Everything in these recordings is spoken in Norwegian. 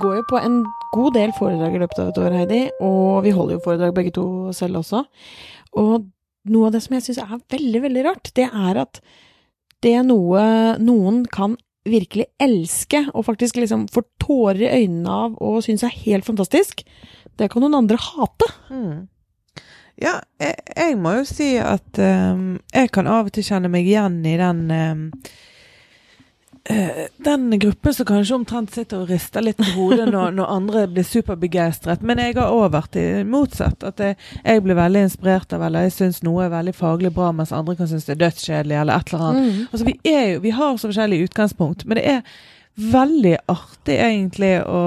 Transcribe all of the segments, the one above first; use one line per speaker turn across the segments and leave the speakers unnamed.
Går jo på en god del foredrag i løpet av et år, Heidi, og vi holder jo foredrag begge to selv også. Og noe av det som jeg syns er veldig, veldig rart, det er at det er noe noen kan virkelig elske, og faktisk liksom får tårer i øynene av og syns er helt fantastisk, det kan noen andre hate.
Mm. Ja, jeg, jeg, må jo si at um, jeg kan av og til kjenne meg igjen i den um, den gruppen som kanskje omtrent sitter og rister litt på hodet når, når andre blir superbegeistret. Men jeg har òg vært i motsatt. At jeg, jeg, blir veldig inspirert av eller jeg syns noe er veldig faglig bra, mens andre kan synes det er dødskjedelig eller et eller annet. Mm. Altså, vi, er jo, vi har så forskjellig utgangspunkt, men det er veldig artig egentlig å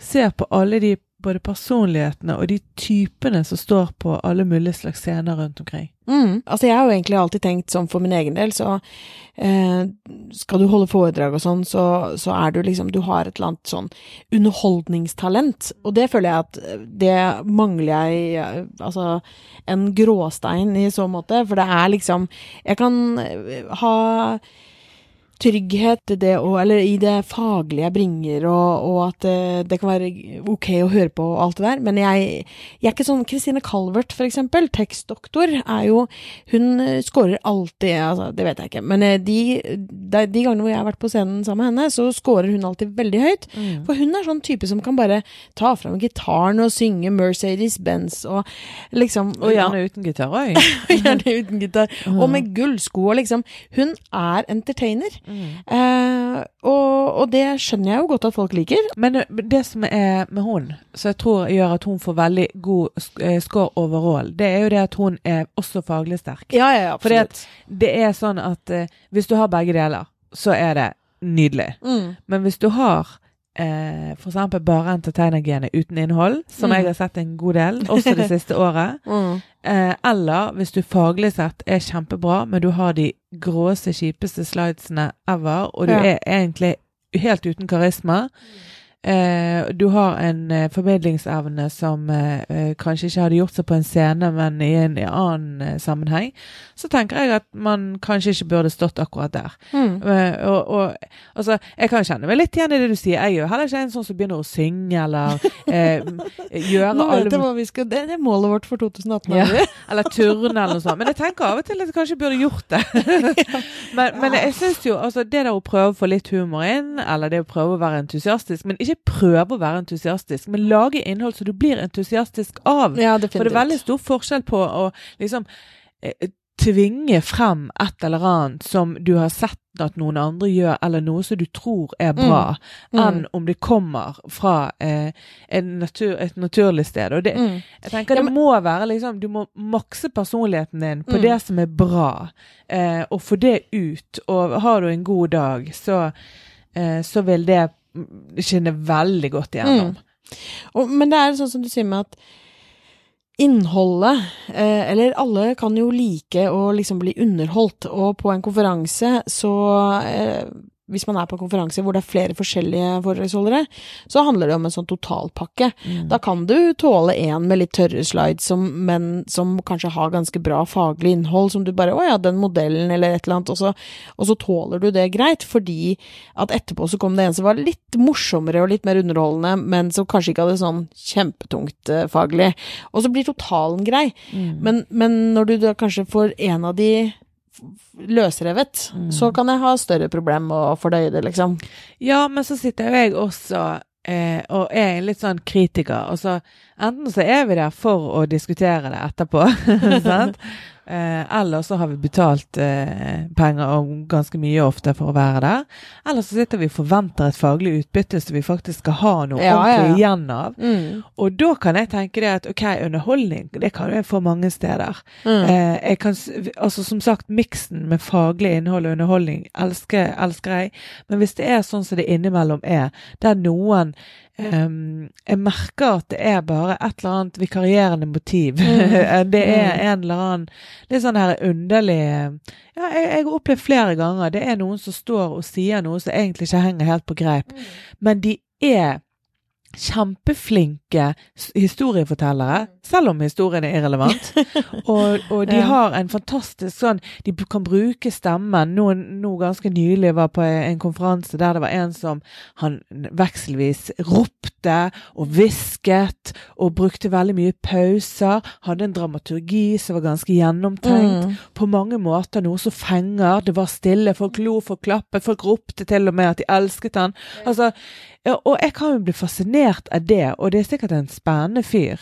se på alle de både personlighetene og de typene som står på alle mulige slags scener rundt omkring.
Mm. Altså, jeg har jo egentlig alltid tenkt sånn for min egen del, så eh, skal du holde foredrag og sånn, så, så, er du liksom Du har et eller annet sånn underholdningstalent, og det føler jeg at det mangler jeg Altså en gråstein i så måte, for det er liksom Jeg kan ha trygghet det og, eller i det faglige jeg bringer, og, og at det, eh, det, kan være ok å høre på og alt det der. Men jeg, jeg er ikke sånn Christine Calvert, for eksempel, tekstdoktor, er jo Hun eh, scorer alltid altså, Det vet jeg ikke, men eh, de, de, de, gangene hvor jeg har vært på scenen sammen med henne, så scorer hun alltid veldig høyt. Mm. For hun er sånn type som kan bare ta fram gitaren og synge Mercedes-Benz og liksom
Og gjerne ja. uten gitar òg.
gjerne uten gitar. Mm. Og med gullsko og liksom Hun er entertainer. Mm. Eh, og, og, det skjønner jeg jo godt at folk liker.
Men det som er med hun, som jeg tror gjør at hun får veldig god eh, score overall, det er jo det at hun er også faglig sterk.
Ja, ja, absolutt.
Fordi det er sånn at eh, hvis du har begge deler, så er det nydelig. Mm. Men hvis du har eh, f.eks. bare entertainergenet uten innhold, som mm. jeg har sett en god del, også det siste året. Mm. Eh, eller hvis du faglig sett er kjempebra, men du har de gråeste, kjipeste slidesene ever, og du ja. er egentlig helt uten karisma. Mm eh, du har en eh, formidlingsevne som eh, eh, kanskje ikke hadde gjort seg på en scene, men i en i annen eh, sammenheng, så tenker jeg at man kanskje ikke burde stått akkurat der. Mm. Eh, og, og, altså, jeg kan kjenne meg litt igjen i det du sier. Jeg er jo heller ikke en sånn som begynner å synge eller gjøre
Nå vet jeg hva vi skal, det, det er målet vårt for 2018. Ja.
eller turne eller noe sånt. Men jeg tenker av og til at jeg kanskje burde gjort det. men, men, jeg syns jo altså, det der å prøve å få litt humor inn, eller det å prøve å være entusiastisk, men ikke ikke prøve å være entusiastisk, men lage innhold som du blir entusiastisk av.
Ja,
For det er veldig stor forskjell på å liksom eh, tvinge frem et eller annet som du har sett at noen andre gjør, eller noe som du tror er bra, mm. Mm. enn om det kommer fra eh, natur, et naturlig sted. Og det, mm. jeg tenker det må være liksom Du må makse personligheten din på mm. det som er bra, eh, og få det ut. Og har du en god dag, så, eh, så vil det skinner veldig godt igjennom. Mm.
Og, men det er sånn som du sier med at innholdet eh, Eller alle kan jo like å liksom bli underholdt, og på en konferanse så eh, hvis man er på konferanser konferanse hvor det er flere forskjellige foredragsholdere, så handler det om en sånn totalpakke. Mm. Da kan du tåle en med litt tørre slides, som, men som kanskje har ganske bra faglig innhold, som du bare 'Å ja, den modellen', eller et eller annet, og så, og så, tåler du det greit, fordi at etterpå så kom det en som var litt morsommere og litt mer underholdende, men som kanskje ikke hadde sånn kjempetungt uh, faglig. Og så blir totalen grei. Mm. Men, men når du da kanskje får en av de løsrevet, mm. så kan jeg ha større problem med å fordøye det, liksom.
Ja, men så sitter jo jeg også eh, og er litt sånn kritiker. Og så enten så er vi der for å diskutere det etterpå, sant? Eh, eller så har vi betalt eh, penger, og ganske mye ofte, for å være der. Eller så sitter vi og forventer et faglig utbytte som vi faktisk skal ha noe ja, ordentlig ja. igjen av. Mm. Og da kan jeg tenke det at ok, underholdning, det kan jeg få mange steder. Mm. Eh, jeg kan, altså Som sagt, miksen med faglig innhold og underholdning elsker, elsker jeg. Men hvis det er sånn som det innimellom er, der noen Um, jeg merker at det er bare et eller annet vikarierende motiv. Mm. det er mm. en eller annen litt sånn her underlig Ja, jeg, jeg, har opplevd flere ganger det er noen som står og sier noe som egentlig ikke henger helt på greip, mm. men de er kjempeflinke historiefortellere, selv om historien er irrelevant. og, og de
Ja.
har en fantastisk sånn De kan bruke stemmen. Nå, nå ganske nylig var på en konferanse der det var en som han vekselvis ropte og hvisket og brukte veldig mye pauser. Hadde en dramaturgi som var ganske gjennomtenkt
Mm.
på mange måter noe som fenger. Det var stille, folk lo, folk klappet, folk ropte til og med at de elsket han. Altså, og jeg kan jo bli fascinert av det, og det er sikkert en spennende fyr.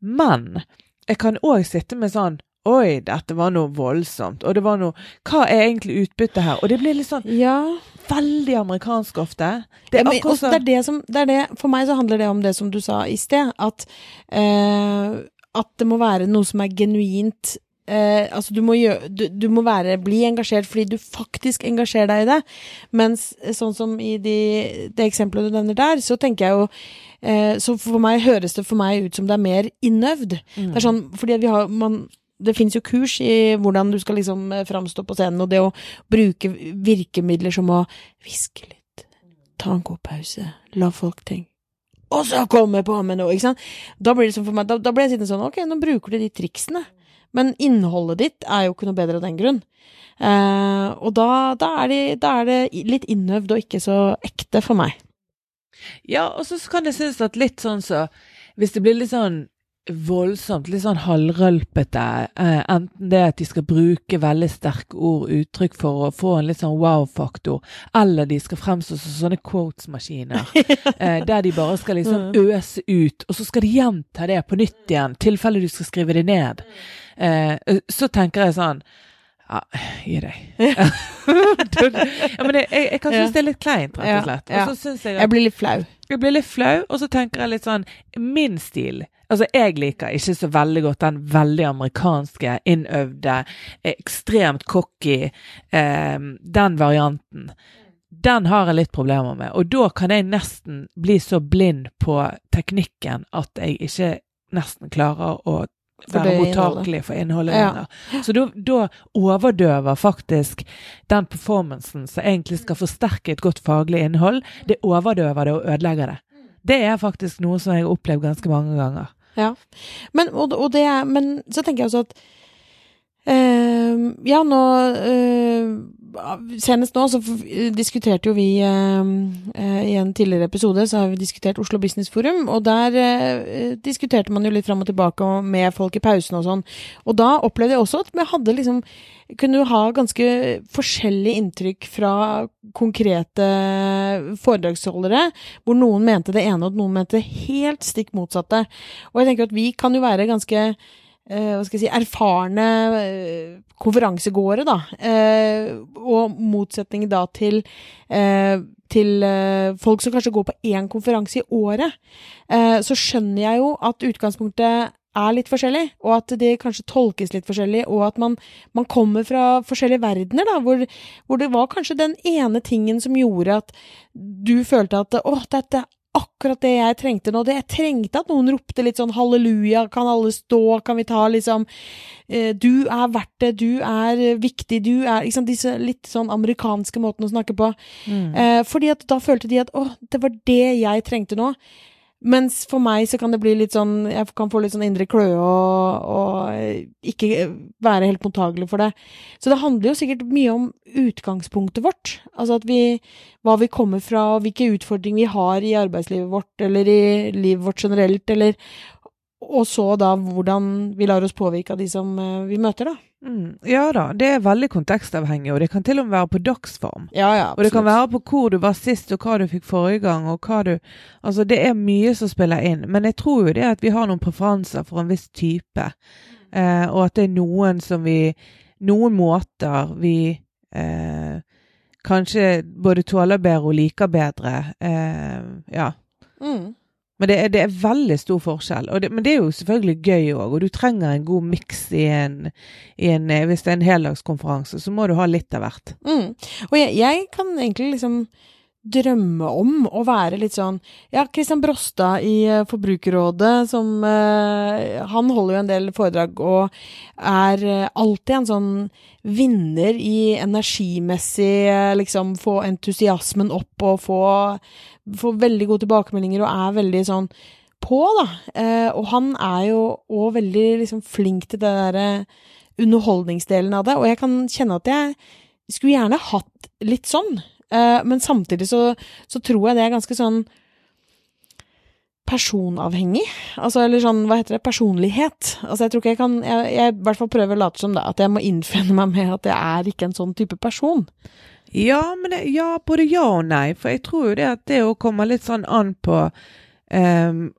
Men jeg kan òg sitte med sånn Oi, dette var noe voldsomt. Og det var noe Hva er egentlig utbyttet her? Og det blir litt sånn
Ja,
veldig amerikansk ofte. Det
Ja,
er
men,
akkurat
også, det er det som, det er det, for meg så handler det om det som du sa i sted, at, eh, at det må være noe som er genuint eh, altså du må, gjøre, du, du må være, bli engasjert fordi du faktisk engasjerer deg i det. Mens eh, sånn som i de, det eksempelet du nevner der, så tenker jeg jo eh, Så for meg høres det for meg ut som det er mer innøvd.
Mm.
Det er sånn, fordi vi har man, det fins jo kurs i hvordan du skal liksom eh, framstå på scenen, og det å bruke virkemidler som å hviske litt, ta en god pause, la folk tenke og så komme på med noe, ikke sant? Da blir det sånn for meg, da, da blir jeg sittende sånn, ok, nå bruker du de triksene. Men innholdet ditt er jo ikke noe bedre av den grunn. Eh, og da, da, er det, da er det litt innøvd og ikke så ekte for meg.
Ja, og så kan jeg synes at litt sånn så Hvis det blir litt sånn voldsomt, litt sånn halvrølpete, eh, enten det at de skal bruke veldig sterke ord, uttrykk for å få en litt sånn wow-faktor, eller de skal fremstå som sånne quotes-maskiner, eh, der de bare skal liksom øse ut, og så skal de gjenta det på nytt igjen, tilfelle du skal skrive det ned. Eh, så tenker jeg sånn ja, gi deg. ja, men jeg, jeg, jeg kan synes
Ja.
det er litt kleint, rett og slett. Og så jeg at
Jeg blir litt flau.
jeg blir litt flau, og så tenker jeg litt sånn Min stil Altså, jeg liker ikke så veldig godt den veldig amerikanske, innøvde, ekstremt cocky eh, Den varianten. Den har jeg litt problemer med. Og da kan jeg nesten bli så blind på teknikken at jeg ikke nesten klarer å være mottakelig for innholdet
Ja.
Så da, da overdøver faktisk den performancen som egentlig skal forsterke et godt faglig innhold, det overdøver det og ødelegger det. Det er faktisk noe som jeg har opplevd ganske mange ganger.
Ja. Men, og, og det men så tenker jeg også at eh, Ja, nå uh, Senest nå så diskuterte jo vi uh, I en tidligere episode så har vi diskutert Oslo Business Forum, og der eh, diskuterte man jo litt fram og tilbake med folk i pausen og sånn. Og da opplevde jeg også at vi hadde liksom kunne jo ha ganske forskjellig inntrykk fra konkrete foredragsholdere, hvor noen mente det ene og noen mente det helt stikk motsatte. Og jeg tenker at vi kan jo være ganske hva skal jeg si, erfarne eh, konferansegåere, da. Eh, og motsetning da til, eh, til eh, folk som kanskje går på én konferanse i året. Eh, så skjønner jeg jo at utgangspunktet er litt forskjellig, og at det kanskje tolkes litt forskjellig, og at man, man kommer fra forskjellige verdener, da, hvor, hvor det var kanskje den ene tingen som gjorde at du følte at å, dette akkurat det jeg trengte nå. Det, jeg trengte at noen ropte litt sånn halleluja, kan alle stå, kan vi ta liksom eh, Du er verdt det, du er viktig, du er liksom Disse litt sånn amerikanske måtene å snakke på. Eh, fordi at da følte de at å, det var det jeg trengte nå. Mens for meg så kan det bli litt sånn Jeg kan få litt sånn indre kløe og, og ikke være helt mottagelig for det. Så det handler jo sikkert mye om utgangspunktet vårt. Altså at vi Hva vi kommer fra, og hvilke utfordringer vi har i arbeidslivet vårt, eller i livet vårt generelt, eller Og så da hvordan vi lar oss påvirke av de som eh, vi møter, da.
Mm, ja da, det er veldig kontekstavhengig, og det kan til og med være på dagsform.
Ja, ja,
Og det kan være på hvor du var sist, og hva du fikk forrige gang, og hva du Altså, det er mye som spiller inn. Men jeg tror jo det at vi har noen preferanser for en viss type, eh, og at det er noen som vi Noen måter vi eh, kanskje både tåler bedre og liker bedre. Eh, ja.
Mm.
Men det er, det er veldig stor forskjell. Det, men det er jo selvfølgelig gøy òg, og du trenger en god miks i i en eh, Hvis det er en heldagskonferanse, så må du ha litt av hvert.
Mm. Og jeg, jeg kan egentlig liksom drømme om å være litt sånn Ja, Christian Brostad i eh, Forbrukerrådet, som eh, Han holder jo en del foredrag og er eh, alltid en sånn vinner i energimessig eh, Liksom få entusiasmen opp og få, få veldig gode tilbakemeldinger og er veldig sånn på, da. Eh, og han er jo òg veldig liksom flink til det derre underholdningsdelen av det, og jeg kan kjenne at jeg skulle gjerne hatt litt sånn. Eh, men samtidig så, så, tror jeg det er ganske sånn personavhengig. Altså, eller sånn, hva heter det, personlighet. Altså, jeg tror ikke jeg kan Jeg, jeg i hvert fall prøver å late som det, at jeg må innfinne meg med at jeg er ikke en sånn type person.
Ja, men det, ja, både ja og nei. For jeg tror jo det at det å komme litt sånn an på Um,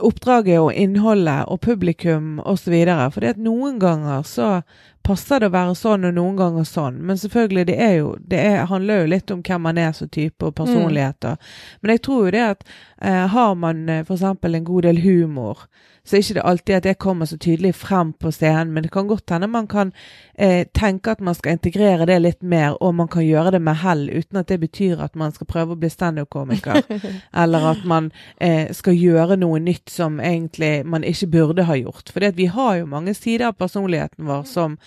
oppdraget og innholdet og publikum osv. For noen ganger så passer det å være sånn, og noen ganger sånn. Men selvfølgelig, det, er jo, det er, handler jo litt om hvem man er som type, og personligheter. Mm. Men jeg tror jo det at eh, har man eh, f.eks. en god del humor, så er ikke det alltid at det kommer så tydelig frem på scenen, men det kan godt hende man kan eh, tenke at man skal integrere det litt mer, og man kan gjøre det med hell, uten at det betyr at man skal prøve å bli standup-komiker, eller at man eh, skal gjøre noe nytt som egentlig man ikke burde ha gjort. For vi har jo mange sider av personligheten vår som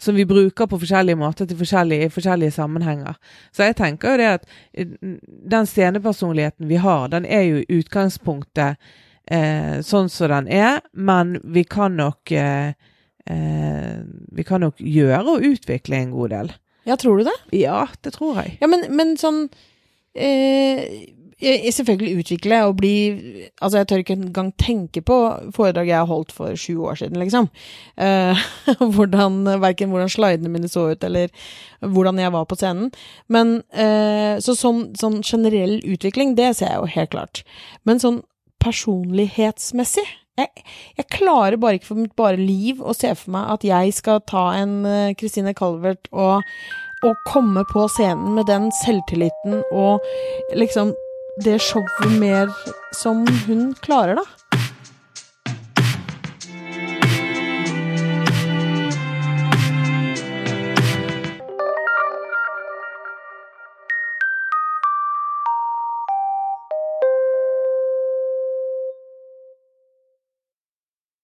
som vi bruker på forskjellige måter til forskjellige, i forskjellige sammenhenger. Så jeg tenker jo det at eh, den scenepersonligheten vi har, den er jo i utgangspunktet eh, sånn som den er, men vi kan nok eh, eh, Vi kan nok gjøre og utvikle en god del.
Ja, tror du det?
Ja, det tror jeg.
Ja, men, men sånn eh, selvfølgelig utvikle og bli Altså, jeg tør ikke engang tenke på foredrag jeg har holdt for sju år siden, liksom. Uh, hvordan, Verken hvordan slidene mine så ut, eller hvordan jeg var på scenen. Men uh, Så sånn, sånn, generell utvikling, det ser jeg jo helt klart. Men sånn personlighetsmessig jeg, jeg, klarer bare ikke for mitt bare liv å se for meg at jeg skal ta en Kristine uh, Calvert og, og komme på scenen med den selvtilliten og liksom det showet mer som hun klarer, da.